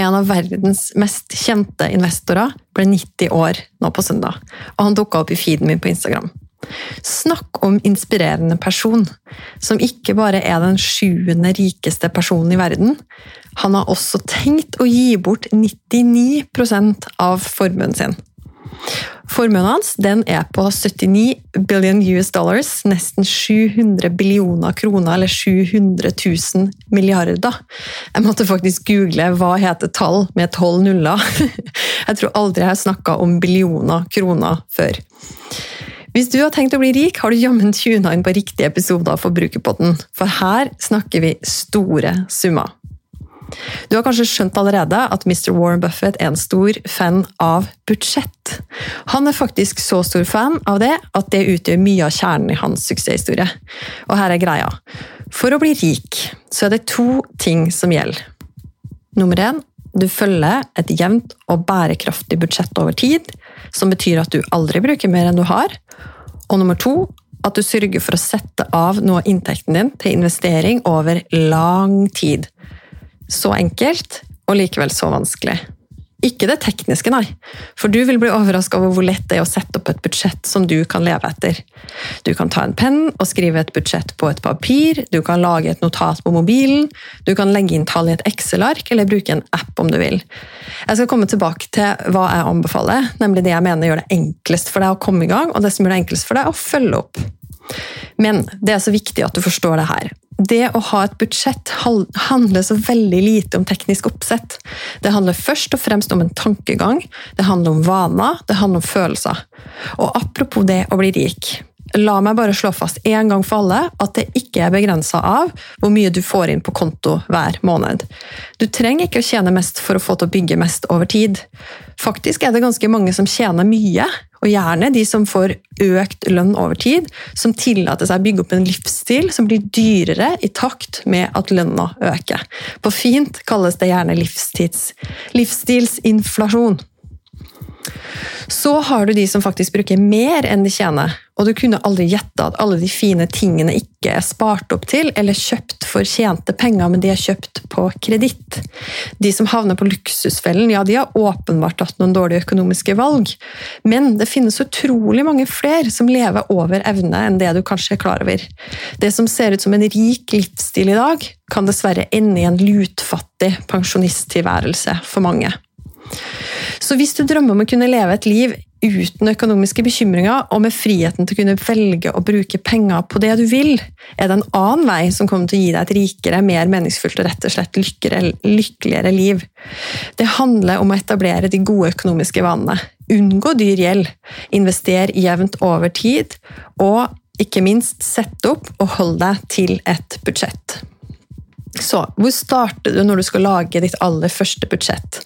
en av verdens mest kjente investorer, ble 90 år nå på søndag, og han dukka opp i feeden min på Instagram. Snakk om inspirerende person, som ikke bare er den sjuende rikeste personen i verden. Han har også tenkt å gi bort 99% av formuen sin. Formuen hans er på 79 billion US dollars, nesten 700 billioner kroner, eller 700 000 milliarder. Jeg måtte faktisk google hva heter tall med tolv nuller. Jeg tror aldri jeg har snakka om billioner kroner før. Hvis du har tenkt å bli rik, har du jammen tuna inn på riktige episoder av Forbrukerpodden, for her snakker vi store summer. Du har kanskje skjønt allerede at Mr. Warren Buffett er en stor fan av budsjett. Han er faktisk så stor fan av det at det utgjør mye av kjernen i hans suksesshistorie. Og her er greia. For å bli rik så er det to ting som gjelder. Nummer én du følger et jevnt og bærekraftig budsjett over tid, som betyr at du aldri bruker mer enn du har. Og nummer to at du sørger for å sette av noe av inntekten din til investering over lang tid. Så enkelt, og likevel så vanskelig. Ikke det tekniske, nei, for du vil bli overraska over hvor lett det er å sette opp et budsjett som du kan leve etter. Du kan ta en penn og skrive et budsjett på et papir, du kan lage et notat på mobilen, du kan legge inn tall i et Excel-ark, eller bruke en app om du vil. Jeg skal komme tilbake til hva jeg anbefaler, nemlig det jeg mener gjør det enklest for deg å komme i gang, og det som gjør det enklest for deg å følge opp. Men det er så viktig at du forstår det her det å ha et budsjett handler så veldig lite om teknisk oppsett. Det handler først og fremst om en tankegang, det handler om vaner, det handler om følelser. Og apropos det å bli rik. La meg bare slå fast en gang for alle at det ikke er begrensa av hvor mye du får inn på konto hver måned. Du trenger ikke å tjene mest for å få til å bygge mest over tid. Faktisk er det ganske mange som tjener mye, og gjerne de som får økt lønn over tid, som tillater seg å bygge opp en livsstil som blir dyrere i takt med at lønna øker. På fint kalles det gjerne livsstilsinflasjon. Så har du de som faktisk bruker mer enn de tjener, og du kunne aldri gjette at alle de fine tingene ikke er spart opp til eller kjøpt for tjente penger, men de er kjøpt på kreditt. De som havner på luksusfellen, ja, de har åpenbart tatt noen dårlige økonomiske valg, men det finnes utrolig mange flere som lever over evne enn det du kanskje er klar over. Det som ser ut som en rik livsstil i dag, kan dessverre ende i en lutfattig pensjonisttilværelse for mange. Så hvis du drømmer om å kunne leve et liv uten økonomiske bekymringer, og med friheten til å kunne velge å bruke penger på det du vil, er det en annen vei som kommer til å gi deg et rikere, mer meningsfullt og rett og slett lykkeligere, liv. Det handler om å etablere de gode økonomiske vanene. Unngå dyr gjeld, invester jevnt over tid, og ikke minst sett opp og hold deg til et budsjett. Så hvor starter du når du skal lage ditt aller første budsjett?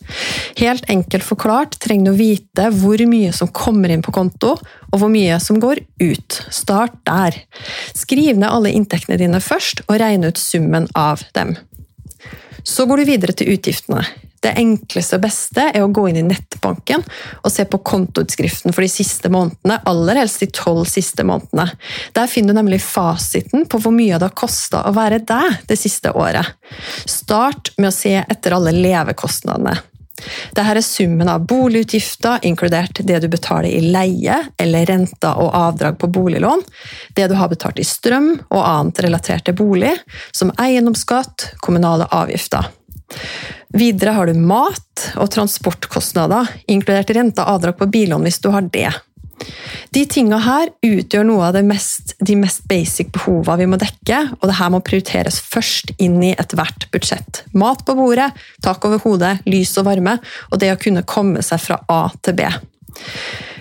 Helt enkelt forklart trenger du å vite hvor mye som kommer inn på konto, og hvor mye som går ut. Start der. Skriv ned alle inntektene dine først, og regne ut summen av dem. Så går du videre til utgiftene. Det enkleste og beste er å gå inn i nettbanken og se på kontoutskriften for de siste månedene, aller helst de tolv siste månedene. Der finner du nemlig fasiten på hvor mye det har kosta å være deg det siste året. Start med å se etter alle levekostnadene. Dette er summen av boligutgifter, inkludert det du betaler i leie eller renter og avdrag på boliglån, det du har betalt i strøm og annet relatert til bolig, som eiendomsskatt, kommunale avgifter. Videre har du mat og transportkostnader, inkludert rente og avdrag på billån hvis du har det. De tinga her utgjør noe av mest, de mest basic behovene vi må dekke, og det her må prioriteres først inn i ethvert budsjett. Mat på bordet, tak over hodet, lys og varme, og det å kunne komme seg fra A til B.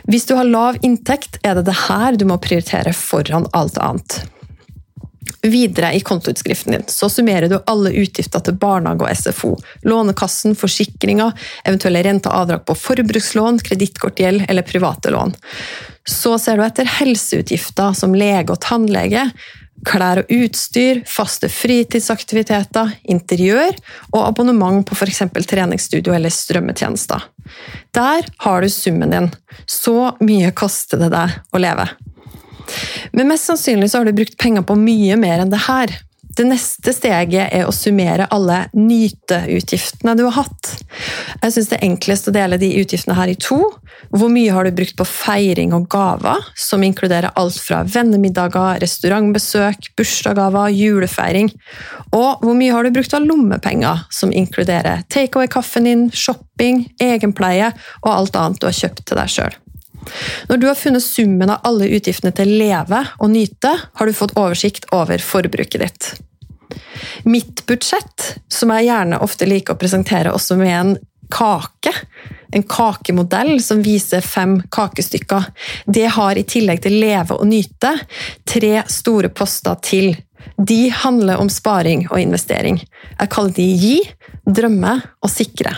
Hvis du har lav inntekt, er det det her du må prioritere foran alt annet. Videre i kontoutskriften din så summerer du alle utgifter til barnehage og SFO, Lånekassen, forsikringer, eventuelle rente og avdrag på forbrukslån, kredittkortgjeld eller private lån. Så ser du etter helseutgifter som lege og tannlege, klær og utstyr, faste fritidsaktiviteter, interiør og abonnement på f.eks. treningsstudio eller strømmetjenester. Der har du summen din. Så mye koster det deg å leve. Men mest sannsynlig så har du brukt penger på mye mer enn det her. Det neste steget er å summere alle nyteutgiftene du har hatt. Jeg syns det er enklest å dele de utgiftene her i to. Hvor mye har du brukt på feiring og gaver, som inkluderer alt fra vennemiddager, restaurantbesøk, bursdagsgaver, julefeiring? Og hvor mye har du brukt av lommepenger, som inkluderer takeaway-kaffen din, shopping, egenpleie og alt annet du har kjøpt til deg sjøl? Når du har funnet summen av alle utgiftene til leve og nyte, har du fått oversikt over forbruket ditt. Mitt budsjett, som jeg gjerne ofte liker å presentere også med en kake, en kakemodell som viser fem kakestykker, det har i tillegg til leve og nyte tre store poster til. De handler om sparing og investering. Jeg kaller de gi, drømme og sikre.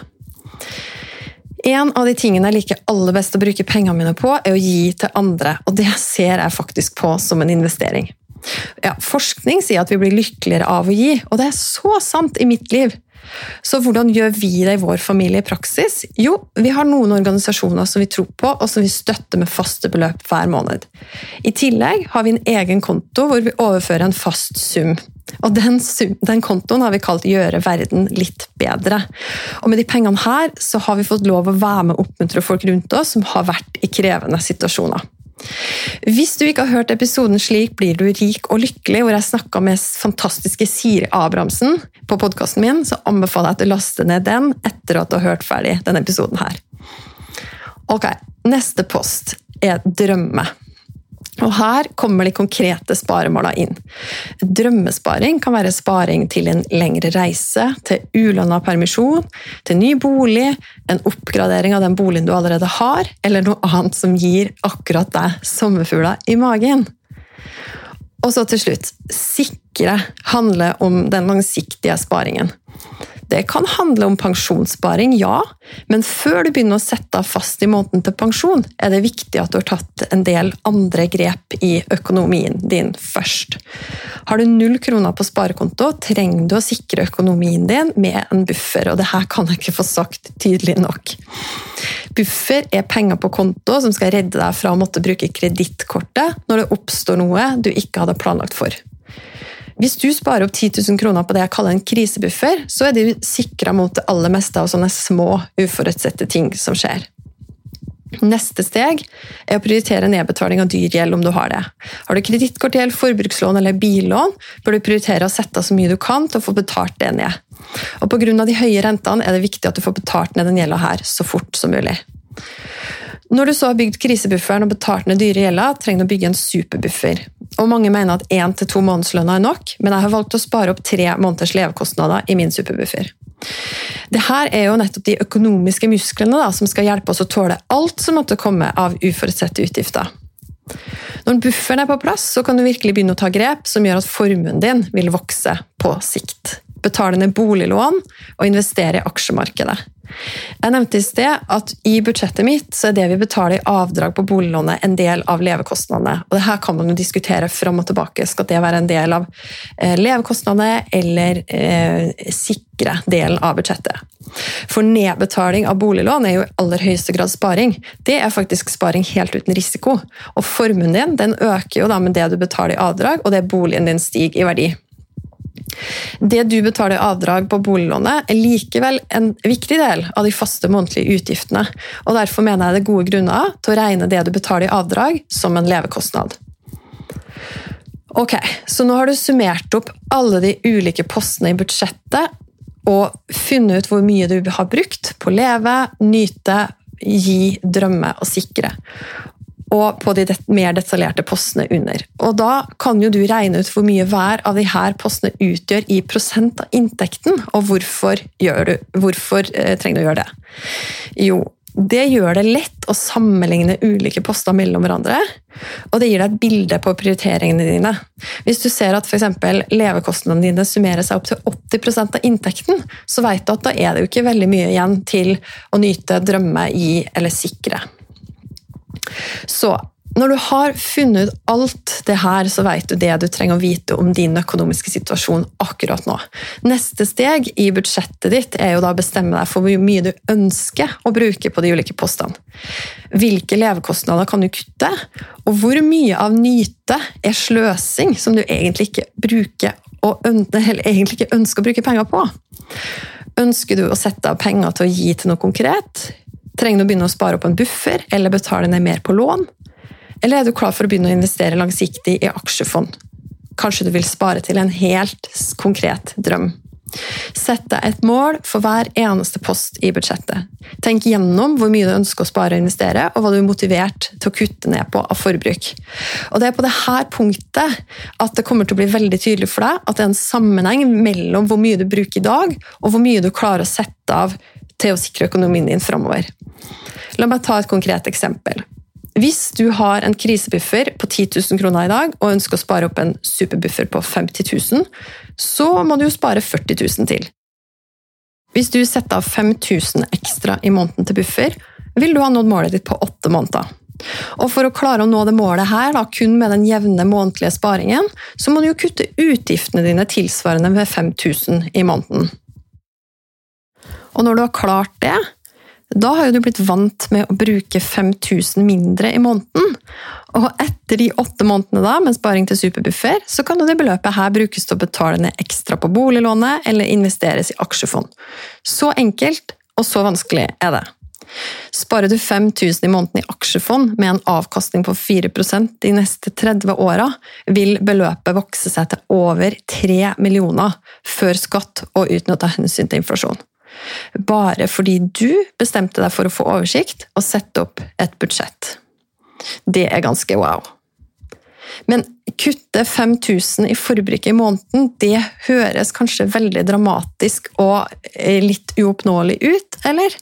En av de tingene jeg liker aller best å bruke pengene mine på, er å gi til andre, og det ser jeg faktisk på som en investering. Ja, forskning sier at vi blir lykkeligere av å gi, og det er så sant i mitt liv. Så hvordan gjør vi det i vår familie i praksis? Jo, vi har noen organisasjoner som vi tror på, og som vi støtter med faste beløp hver måned. I tillegg har vi en egen konto hvor vi overfører en fast sum og den, den, kontoen har vi kalt 'Gjøre verden litt bedre'. Og med de pengene her så har vi fått lov å være med og oppmuntre folk rundt oss som har vært i krevende situasjoner. Hvis du ikke har hørt episoden 'Slik blir du rik og lykkelig', hvor jeg snakka med fantastiske Siri Abrahamsen på podkasten min, så anbefaler jeg at du laster ned den etter at du har hørt ferdig denne episoden her. Ok, Neste post er drømme. Og Her kommer de konkrete sparemåla inn. Drømmesparing kan være sparing til en lengre reise, til ulønna permisjon, til ny bolig, en oppgradering av den boligen du allerede har, eller noe annet som gir akkurat deg sommerfugla i magen. Og så til slutt sikre handler om den langsiktige sparingen. Det kan handle om pensjonssparing, ja, men før du begynner å sette av fast i måneden til pensjon, er det viktig at du har tatt en del andre grep i økonomien din først. Har du null kroner på sparekonto, trenger du å sikre økonomien din med en buffer, og det her kan jeg ikke få sagt tydelig nok. Buffer er penger på konto som skal redde deg fra å måtte bruke kredittkortet når det oppstår noe du ikke hadde planlagt for. Hvis du sparer opp 10 000 kroner på det jeg kaller en krisebuffer, så er du sikra mot det aller meste av sånne små, uforutsette ting som skjer. Neste steg er å prioritere nedbetaling av dyr gjeld om du har det. Har du kredittkortgjeld, forbrukslån eller billån, bør du prioritere å sette av så mye du kan til å få betalt det ned. Og Pga. de høye rentene er det viktig at du får betalt ned den gjelda her så fort som mulig. Når du så har bygd krisebufferen og betalt ned dyre gjelda, trenger du å bygge en superbuffer. Og Mange mener at én til to månedslønner er nok, men jeg har valgt å spare opp tre måneders levekostnader i min superbuffer. Dette er jo nettopp de økonomiske musklene da, som skal hjelpe oss å tåle alt som måtte komme av uforutsette utgifter. Når bufferen er på plass, så kan du virkelig begynne å ta grep som gjør at formuen din vil vokse på sikt. Betale ned boliglån og investere i aksjemarkedet. Jeg nevnte i sted at i budsjettet mitt så er det vi betaler i avdrag på boliglånet, en del av levekostnadene. Og det her kan man jo diskutere fram og tilbake. Skal det være en del av eh, levekostnadene eller eh, sikre delen av budsjettet? For nedbetaling av boliglån er jo i aller høyeste grad sparing. Det er faktisk sparing helt uten risiko. Og formuen din den øker jo da med det du betaler i avdrag, og det boligen din stiger i verdi. Det du betaler avdrag på boliglånet, er likevel en viktig del av de faste månedlige utgiftene, og derfor mener jeg det er gode grunner til å regne det du betaler i avdrag, som en levekostnad. Ok, Så nå har du summert opp alle de ulike postene i budsjettet og funnet ut hvor mye du har brukt på leve, nyte, gi, drømme og sikre og på de det mer detaljerte postene under. Og Da kan jo du regne ut hvor mye hver av de her postene utgjør i prosent av inntekten, og hvorfor, du, hvorfor eh, trenger du å gjøre det? Jo, Det gjør det lett å sammenligne ulike poster mellom hverandre, og det gir deg et bilde på prioriteringene dine. Hvis du ser at f.eks. levekostnadene dine summerer seg opp til 80% av inntekten, så vet du at da er det jo ikke veldig mye igjen til å nyte, drømme i eller sikre. Så når du har funnet alt det her, så vet du det du trenger å vite om din økonomiske situasjon akkurat nå. Neste steg i budsjettet ditt er jo da å bestemme deg for hvor mye du ønsker å bruke på de ulike postene. Hvilke levekostnader kan du kutte, og hvor mye av nyte er sløsing som du egentlig ikke, bruker, egentlig ikke ønsker å bruke penger på? Ønsker du å sette av penger til å gi til noe konkret? Trenger du å begynne å spare opp en buffer, eller betale ned mer på lån? Eller er du klar for å begynne å investere langsiktig i aksjefond? Kanskje du vil spare til en helt konkret drøm. Sett deg et mål for hver eneste post i budsjettet. Tenk gjennom hvor mye du ønsker å spare og investere, og hva du er motivert til å kutte ned på av forbruk. Og Det er på dette punktet at det kommer til å bli veldig tydelig for deg at det er en sammenheng mellom hvor mye du bruker i dag, og hvor mye du klarer å sette av til å sikre økonomien din framover. La meg ta et konkret eksempel. Hvis du har en krisebuffer på 10 000 kroner i dag og ønsker å spare opp en superbuffer på 50 000, så må du jo spare 40 000 til. Hvis du setter av 5000 ekstra i måneden til buffer, vil du ha nådd målet ditt på åtte måneder. Og For å klare å nå det målet her, da, kun med den jevne månedlige sparingen, så må du jo kutte utgiftene dine tilsvarende med 5000 i måneden. Og når du har klart det, da har jo du blitt vant med å bruke 5000 mindre i måneden. Og etter de åtte månedene da, med sparing til superbuffer, så kan det beløpet her brukes til å betale ned ekstra på boliglånet eller investeres i aksjefond. Så enkelt og så vanskelig er det. Sparer du 5000 i måneden i aksjefond med en avkastning på 4% de neste 30 åra, vil beløpet vokse seg til over 3 millioner før skatt og uten å ta hensyn til inflasjon bare fordi du bestemte deg for å få oversikt og sette opp et budsjett. Det er ganske wow. Men kutte 5000 i forbruket i måneden, det høres kanskje veldig dramatisk og litt uoppnåelig ut, eller?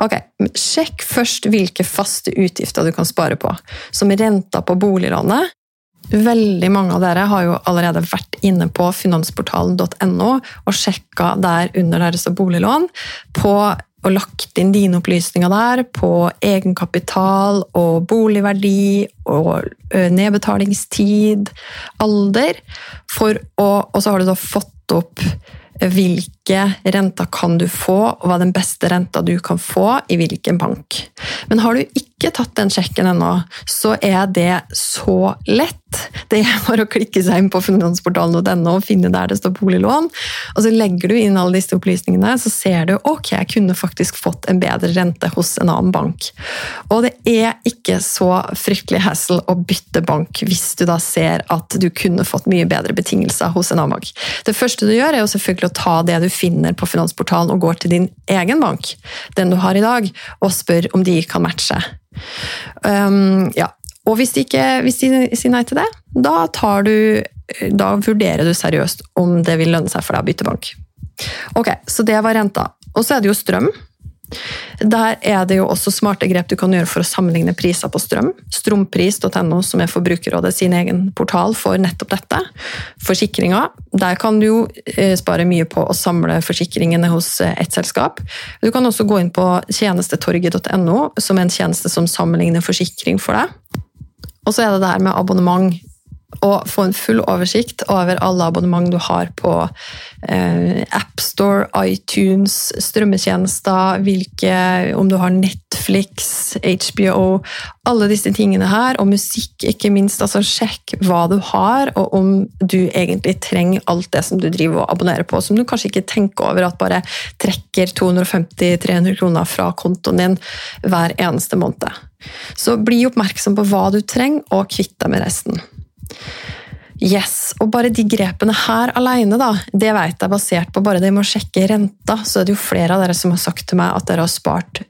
Ok, Sjekk først hvilke faste utgifter du kan spare på, som renta på boliglånet, Veldig mange av dere har jo allerede vært inne på finansportalen.no og sjekka der under deres boliglån på og lagt inn dine opplysninger der på egenkapital og boligverdi og nedbetalingstid, alder, for å, og så har du da fått opp hvilke renter kan du få, og hva er den beste renta du kan få i hvilken bank. Men har du ikke tatt den sjekken ennå, så er det så lett. Det er bare å klikke seg inn på finansportalen.no og finne der det står boliglån. og Så legger du inn alle disse opplysningene, så ser du ok, jeg kunne faktisk fått en bedre rente hos en annen bank. Og det er ikke så fryktelig hassle å bytte bank hvis du da ser at du kunne fått mye bedre betingelser hos en annen bank. Det første du gjør, er jo selvfølgelig å ta det du finner på Finansportalen og går til din egen bank, den du har i dag, og spør om de kan matche. Um, ja. Og hvis de, ikke, hvis de sier nei til det, da, du, da vurderer du seriøst om det vil lønne seg for deg å bytte bank. Ok, Så det var renta. Og så er det jo strøm. Der er det jo også smarte grep du kan gjøre for å sammenligne priser på strøm. Strompris.no, som er Forbrukerrådet sin egen portal for nettopp dette. Forsikringer. Der kan du jo eh, spare mye på å samle forsikringene hos eh, ett selskap. Du kan også gå inn på tjenestetorget.no, som er en tjeneste som sammenligner forsikring for deg. Og så er det det her med abonnement og få en full oversikt over alle abonnement du har på eh, AppStore, iTunes, strømmetjenester, hvilke, om du har Netflix, HBO Alle disse tingene her, og musikk, ikke minst. altså Sjekk hva du har, og om du egentlig trenger alt det som du driver og abonnerer på, som du kanskje ikke tenker over at bare trekker 250-300 kroner fra kontoen din hver eneste måned. Så bli oppmerksom på hva du trenger, og kvitt deg med resten. Yes, og bare de grepene her alene, da, det vet jeg basert på bare det med å sjekke renta, så er det jo flere av dere som har sagt til meg at dere har spart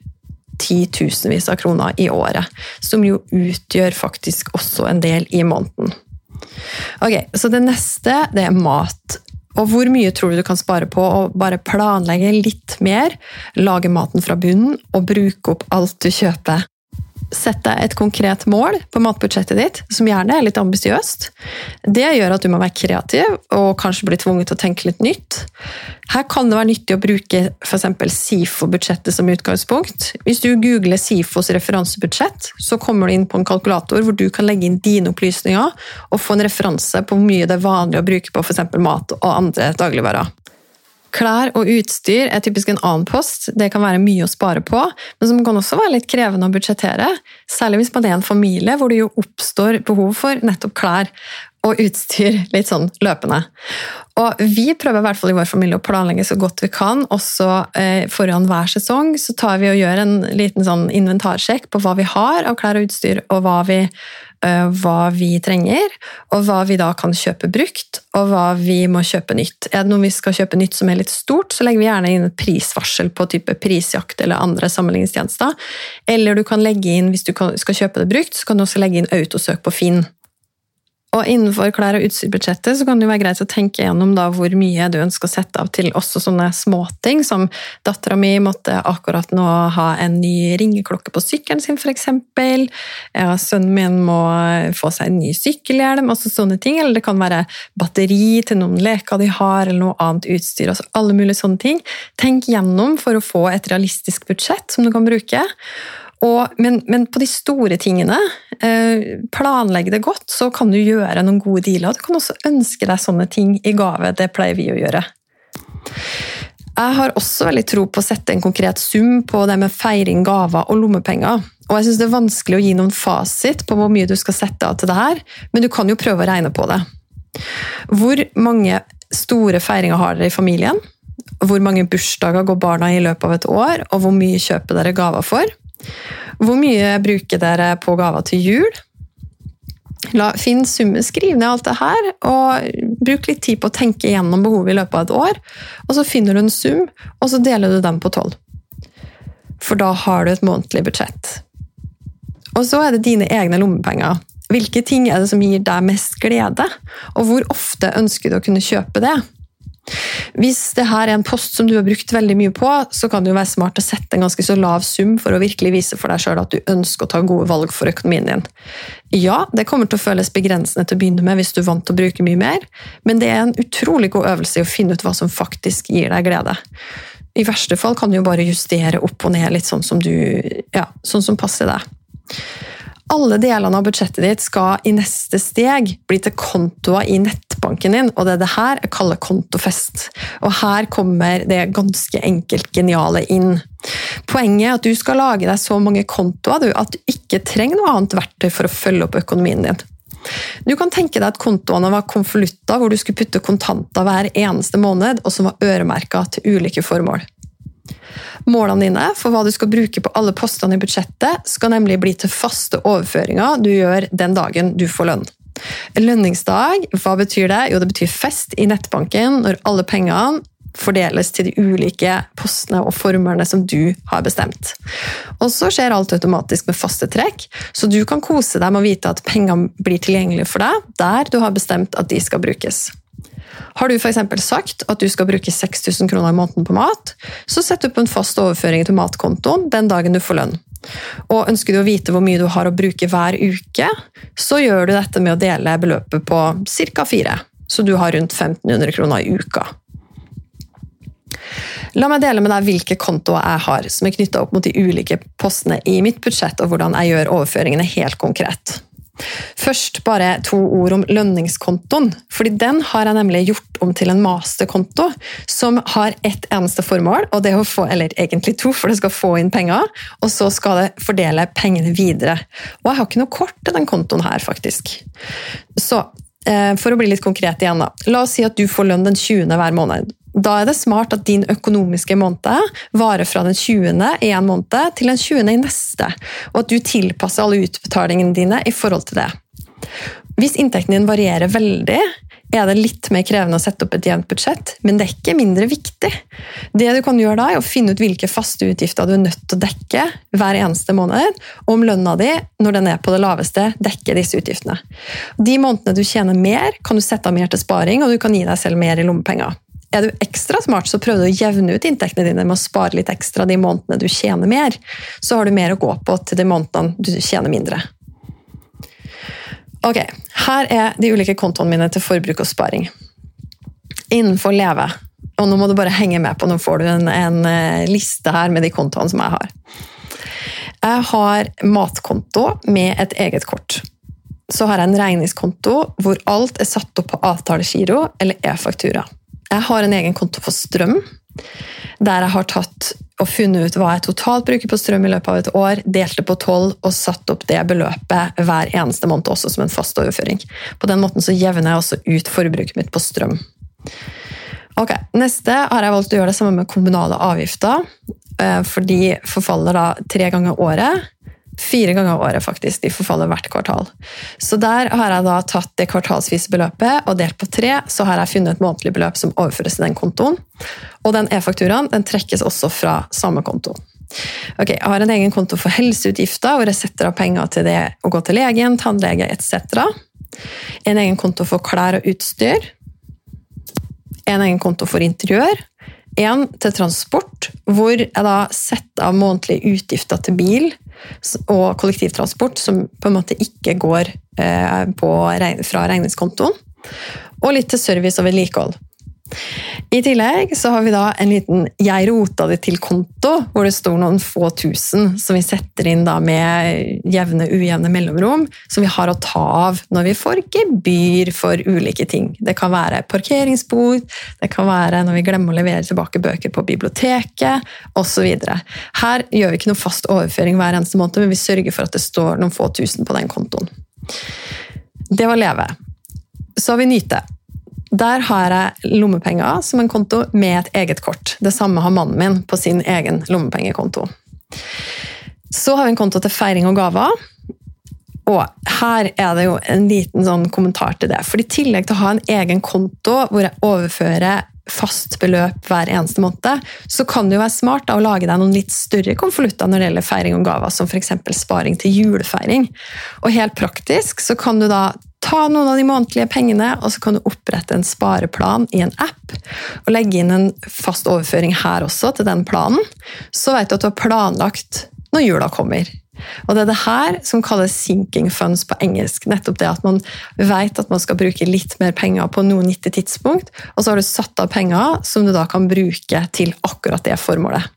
titusenvis av kroner i året. Som jo utgjør faktisk også en del i måneden. Ok, Så det neste, det er mat. Og hvor mye tror du du kan spare på å bare planlegge litt mer, lage maten fra bunnen og bruke opp alt du kjøper? Sett deg et konkret mål på matbudsjettet ditt, som gjerne er litt ambisiøst. Det gjør at du må være kreativ og kanskje bli tvunget til å tenke litt nytt. Her kan det være nyttig å bruke f.eks. SIFO-budsjettet som utgangspunkt. Hvis du googler SIFOs referansebudsjett, så kommer du inn på en kalkulator hvor du kan legge inn dine opplysninger og få en referanse på hvor mye det er vanlig å bruke på f.eks. mat og andre dagligvarer. Klær og utstyr er typisk en annen post. Det kan være mye å spare på, men som kan også være litt krevende å budsjettere. Særlig hvis man er en familie hvor det jo oppstår behov for nettopp klær og utstyr litt sånn løpende. Og vi prøver i hvert fall i vår familie å planlegge så godt vi kan. Også eh, foran hver sesong så tar vi og gjør en liten sånn inventarsjekk på hva vi har av klær og utstyr, og hva vi Eh, hva vi trenger, og hva vi da kan kjøpe brukt, og hva vi må kjøpe nytt. Er det noe vi skal kjøpe nytt som er litt stort, så legger vi gjerne inn et prisvarsel på type prisjakt eller andre sammenligningstjenester. Eller du kan legge inn, hvis du skal kjøpe det brukt, så kan du også legge inn autosøk på Finn. Og innenfor klær- og utstyrbudsjettet så kan det jo være greit å tenke gjennom da hvor mye du ønsker å sette av til også sånne småting, som dattera mi måtte akkurat nå ha en ny ringeklokke på sykkelen sin, f.eks. Ja, sønnen min må få seg en ny sykkelhjelm, altså sånne ting. Eller det kan være batteri til noen leker de har, eller noe annet utstyr. altså Alle mulige sånne ting. Tenk gjennom for å få et realistisk budsjett som du kan bruke. Og, men, men, på de store tingene, eh, planlegg det godt, så kan du gjøre noen gode dealer. Du kan også ønske deg sånne ting i gave. Det pleier vi å gjøre. Jeg har også veldig tro på å sette en konkret sum på det med feiring, gaver og lommepenger. Og jeg synes Det er vanskelig å gi noen fasit på hvor mye du skal sette av til det her, men du kan jo prøve å regne på det. Hvor mange store feiringer har dere i familien? Hvor mange bursdager går barna i løpet av et år, og hvor mye kjøper dere gaver for? Hvor mye bruker dere på gaver til jul? La, finn summen, skriv ned alt det her, og bruk litt tid på å tenke gjennom behovet i løpet av et år. Og så finner du en sum, og så deler du den på tolv. For da har du et månedlig budsjett. Og så er det dine egne lommepenger. Hvilke ting er det som gir deg mest glede, og hvor ofte ønsker du å kunne kjøpe det? Hvis det her er en post som du har brukt veldig mye på, så kan det jo være smart å sette en ganske så lav sum for å virkelig vise for deg sjøl at du ønsker å ta gode valg for økonomien din. Ja, det kommer til å føles begrensende til å begynne med hvis du er vant til å bruke mye mer, men det er en utrolig god øvelse i å finne ut hva som faktisk gir deg glede. I verste fall kan du jo bare justere opp og ned litt sånn som, du, ja, sånn som passer deg. Alle delene av budsjettet ditt skal i neste steg bli til kontoer i nettbanken din, og det er det her jeg kaller kontofest. Og her kommer det ganske enkelt geniale inn. Poenget er at du skal lage deg så mange kontoer at du ikke trenger noe annet verktøy for å følge opp økonomien din. Du kan tenke deg at kontoene var konvolutter hvor du skulle putte kontanter hver eneste måned, og som var øremerka til ulike formål. Målene dine for hva du skal bruke på alle postene i budsjettet, skal nemlig bli til faste overføringer du gjør den dagen du får lønn. Lønningsdag, hva betyr det? Jo, det betyr fest i nettbanken når alle pengene fordeles til de ulike postene og formerne som du har bestemt. Og så skjer alt automatisk med faste trekk, så du kan kose deg med å vite at pengene blir tilgjengelige for deg der du har bestemt at de skal brukes. Har du f.eks. sagt at du skal bruke 6000 kroner i måneden på mat, så sett opp en fast overføring til matkontoen den dagen du får lønn. Og Ønsker du å vite hvor mye du har å bruke hver uke, så gjør du dette med å dele beløpet på ca. fire. Så du har rundt 1500 kroner i uka. La meg dele med deg hvilke kontoer jeg har, som er knytta opp mot de ulike postene i mitt budsjett, og hvordan jeg gjør overføringene helt konkret. Først bare to ord om lønningskontoen. fordi Den har jeg nemlig gjort om til en masterkonto som har ett eneste formål, og det å få, eller egentlig to, for det skal få inn penger, og så skal det fordele pengene videre. Og jeg har ikke noe kort til den kontoen her, faktisk. Så for å bli litt konkret igjen, da. La oss si at du får lønn den 20. hver måned. Da er det smart at din økonomiske måned varer fra den 20. i en måned til den 20. i neste, og at du tilpasser alle utbetalingene dine i forhold til det. Hvis inntekten din varierer veldig er det litt mer krevende å sette opp et jevnt budsjett, men det er ikke mindre viktig. Det du kan gjøre da, er å finne ut hvilke faste utgifter du er nødt til å dekke hver eneste måned, og om lønna di, når den er på det laveste, dekker disse utgiftene. De månedene du tjener mer, kan du sette av mer til sparing, og du kan gi deg selv mer i lommepenger. Er du ekstra smart, så prøv å jevne ut inntektene dine med å spare litt ekstra de månedene du tjener mer. Så har du mer å gå på til de månedene du tjener mindre. Ok, Her er de ulike kontoene mine til forbruk og sparing. Innenfor Leve, og nå må du bare henge med på, nå får du en, en eh, liste her med de kontoene som jeg har. Jeg har matkonto med et eget kort. Så har jeg en regningskonto hvor alt er satt opp på avtalegiro eller e-faktura. Jeg har en egen konto for strøm, der jeg har tatt og funnet ut hva jeg totalt bruker på strøm i løpet av et år, delte på tolv og satt opp det beløpet hver eneste måned også som en fast overføring. På den måten så jevner jeg også ut forbruket mitt på strøm. Ok, Neste har jeg valgt å gjøre det samme med kommunale avgifter. Eh, for de forfaller da tre ganger året. Fire ganger av året, faktisk. De forfaller hvert kvartal. Så der har jeg da tatt det kvartalsvise beløpet og delt på tre, så har jeg funnet et månedlig beløp som overføres til den kontoen. Og den e-fakturaen den trekkes også fra samme konto. Ok, Jeg har en egen konto for helseutgifter, hvor jeg setter av penger til det å gå til legen, tannlege etc. En egen konto for klær og utstyr. En egen konto for interiør. En til transport, hvor jeg da setter av månedlige utgifter til bil og kollektivtransport som på en måte ikke går eh, fra regningskontoen. Og litt til service og vedlikehold. I tillegg så har vi da en liten 'jeg rota det til'-konto, hvor det står noen få tusen som vi setter inn da med jevne, ujevne mellomrom, som vi har å ta av når vi får gebyr for ulike ting. Det kan være parkeringsbord, det kan være når vi glemmer å levere tilbake bøker på biblioteket osv. Her gjør vi ikke noe fast overføring hver eneste måned, men vi sørger for at det står noen få tusen på den kontoen. Det var Leve. Så har vi Nyte. Der har jeg lommepenger som en konto med et eget kort. Det samme har mannen min på sin egen lommepengekonto. Så har vi en konto til feiring og gaver. Og her er det jo en liten sånn kommentar til det. For i tillegg til å ha en egen konto hvor jeg overfører fast beløp hver eneste måned, så kan det jo være smart da, å lage deg noen litt større konvolutter når det gjelder feiring og gaver, som f.eks. sparing til julefeiring. Og helt praktisk så kan du da ta noen av de månedlige pengene, og så kan du opprette en spareplan i en app. Og legge inn en fast overføring her også, til den planen. Så vet du at du har planlagt når jula kommer. Og Det er det her som kalles sinking funds på engelsk. Nettopp det at man vet at man skal bruke litt mer penger på noe nyttig tidspunkt, og så har du satt av penger som du da kan bruke til akkurat det formålet.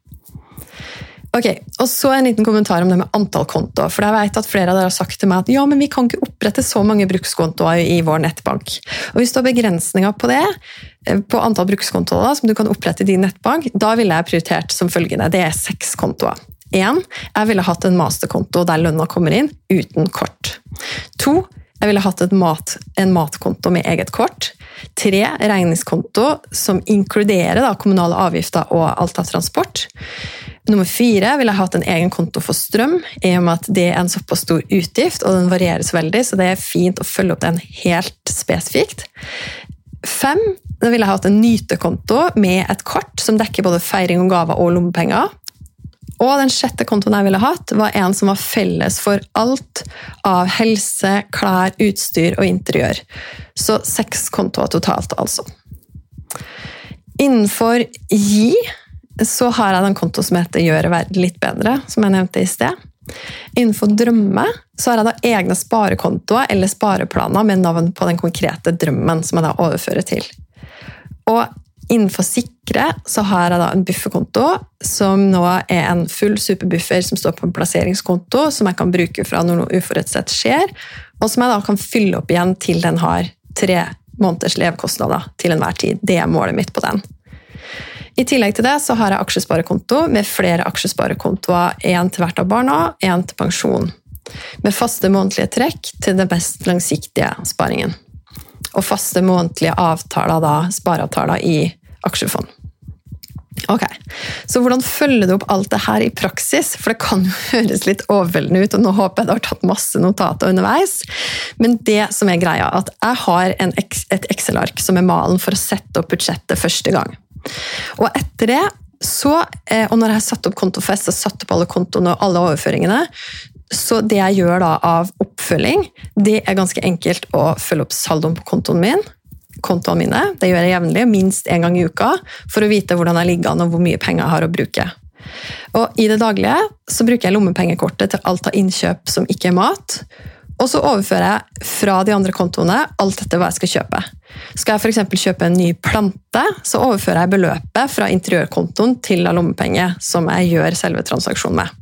Ok, og Så en liten kommentar om det med antall kontoer. For jeg vet at Flere av dere har sagt til meg at ja, men vi kan ikke opprette så mange brukskontoer i vår nettbank. Og Hvis du har begrensninger på det, eh, på antall brukskontoer som du kan opprette i din nettbank, da ville jeg prioritert som følgende. Det er seks kontoer. En, jeg ville hatt en masterkonto der lønna kommer inn, uten kort. To, jeg ville hatt mat, en matkonto med eget kort. Tre, regningskonto som inkluderer da, kommunale avgifter og alt av transport. Nummer fire vil jeg hatt en egen konto for strøm, i og med at det er en såpass stor utgift, og den varieres veldig, så det er fint å følge opp den helt spesifikt. Fem, da ville jeg hatt en nytekonto med et kort som dekker både feiring og gaver og lommepenger. Og den sjette kontoen jeg ville hatt, var en som var felles for alt av helse, klær, utstyr og interiør. Så seks kontoer totalt, altså. Innenfor Gi så har jeg en konto som heter Gjøre verden litt bedre, som jeg nevnte i sted. Innenfor Drømme så har jeg da egne sparekontoer eller spareplaner med navn på den konkrete drømmen som jeg da overfører til. Og innenfor Sikre så har jeg da en bufferkonto som nå er en full superbuffer som står på en plasseringskonto, som jeg kan bruke fra når noe uforutsett skjer, og som jeg da kan fylle opp igjen til den har tre måneders levekostnader til enhver tid. Det er målet mitt på den. I tillegg til det så har jeg aksjesparekonto med flere aksjesparekontoer, én til hvert av barna, én til pensjon. Med faste månedlige trekk til den best langsiktige sparingen. Og faste månedlige avtaler, da, spareavtaler i aksjefond. Ok, Så hvordan følger du opp alt det her i praksis? For det kan jo høres litt overveldende ut, og nå håper jeg du har tatt masse notater underveis. Men det som er greia, at jeg har en, et Excel-ark som er malen for å sette opp budsjettet første gang. Og etter det, så, eh, og når jeg har satt opp kontofest og satt opp alle kontoene og alle overføringene, så det jeg gjør da av oppfølging, det er ganske enkelt å følge opp saldoen på kontoen min kontoene mine. Det gjør jeg jevnlig, minst én gang i uka, for å vite hvordan jeg ligger an og hvor mye penger jeg har å bruke. Og I det daglige så bruker jeg lommepengekortet til alt av innkjøp som ikke er mat. Og så overfører jeg fra de andre kontoene alt etter hva jeg skal kjøpe. Skal jeg f.eks. kjøpe en ny plante, så overfører jeg beløpet fra interiørkontoen til lommepenge, som jeg gjør selve transaksjonen med.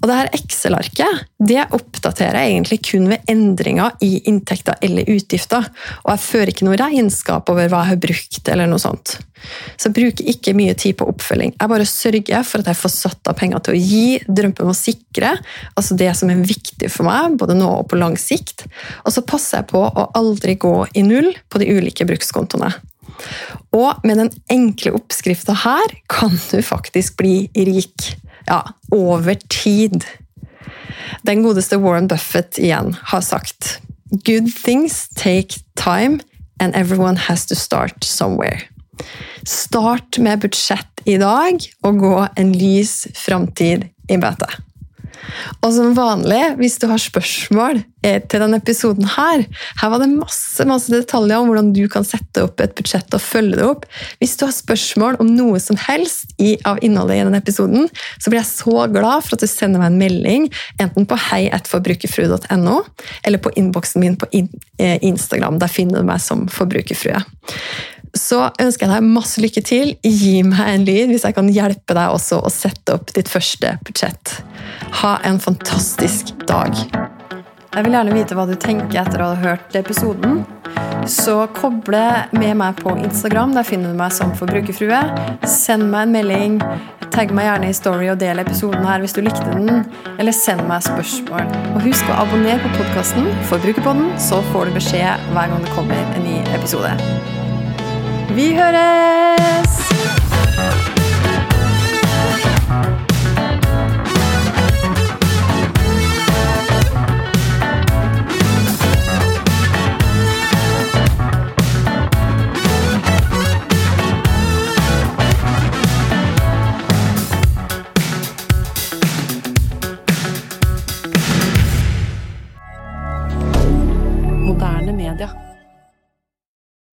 Og det her Excel-arket det oppdaterer jeg egentlig kun ved endringer i inntekter eller utgifter. Og jeg fører ikke noe regnskap over hva jeg har brukt. eller noe sånt. Så jeg bruker ikke mye tid på oppfølging. Jeg bare sørger for at jeg får satt av penger til å gi, drømmer om å sikre, altså det som er viktig for meg, både nå og på lang sikt. Og så passer jeg på å aldri gå i null på de ulike brukskontoene. Og med den enkle oppskrifta her kan du faktisk bli rik ja, over tid. Den godeste Warren Buffett igjen har sagt Good things take time, and everyone has to start somewhere. Start med budsjett i dag, og gå en lys framtid i møte. Og som vanlig, hvis du har spørsmål eh, til denne episoden her Her var det masse, masse detaljer om hvordan du kan sette opp et budsjett og følge det opp. Hvis du har spørsmål om noe som helst i, av innholdet i denne episoden, så blir jeg så glad for at du sender meg en melding, enten på heietforbrukerfrue.no, eller på innboksen min på eh, Instagram. Der finner du meg som Forbrukerfrue så ønsker jeg deg masse lykke til. Gi meg en lyd hvis jeg kan hjelpe deg også å sette opp ditt første budsjett. Ha en fantastisk dag. Jeg vil gjerne vite hva du tenker etter å ha hørt episoden. Så koble med meg på Instagram. Der finner du meg som forbrukerfrue. Send meg en melding. Tagg meg gjerne i Story og del episoden her hvis du likte den. Eller send meg spørsmål. Og husk å abonnere på podkasten Forbrukerpodden, så får du beskjed hver gang det kommer en ny episode. Vi høres!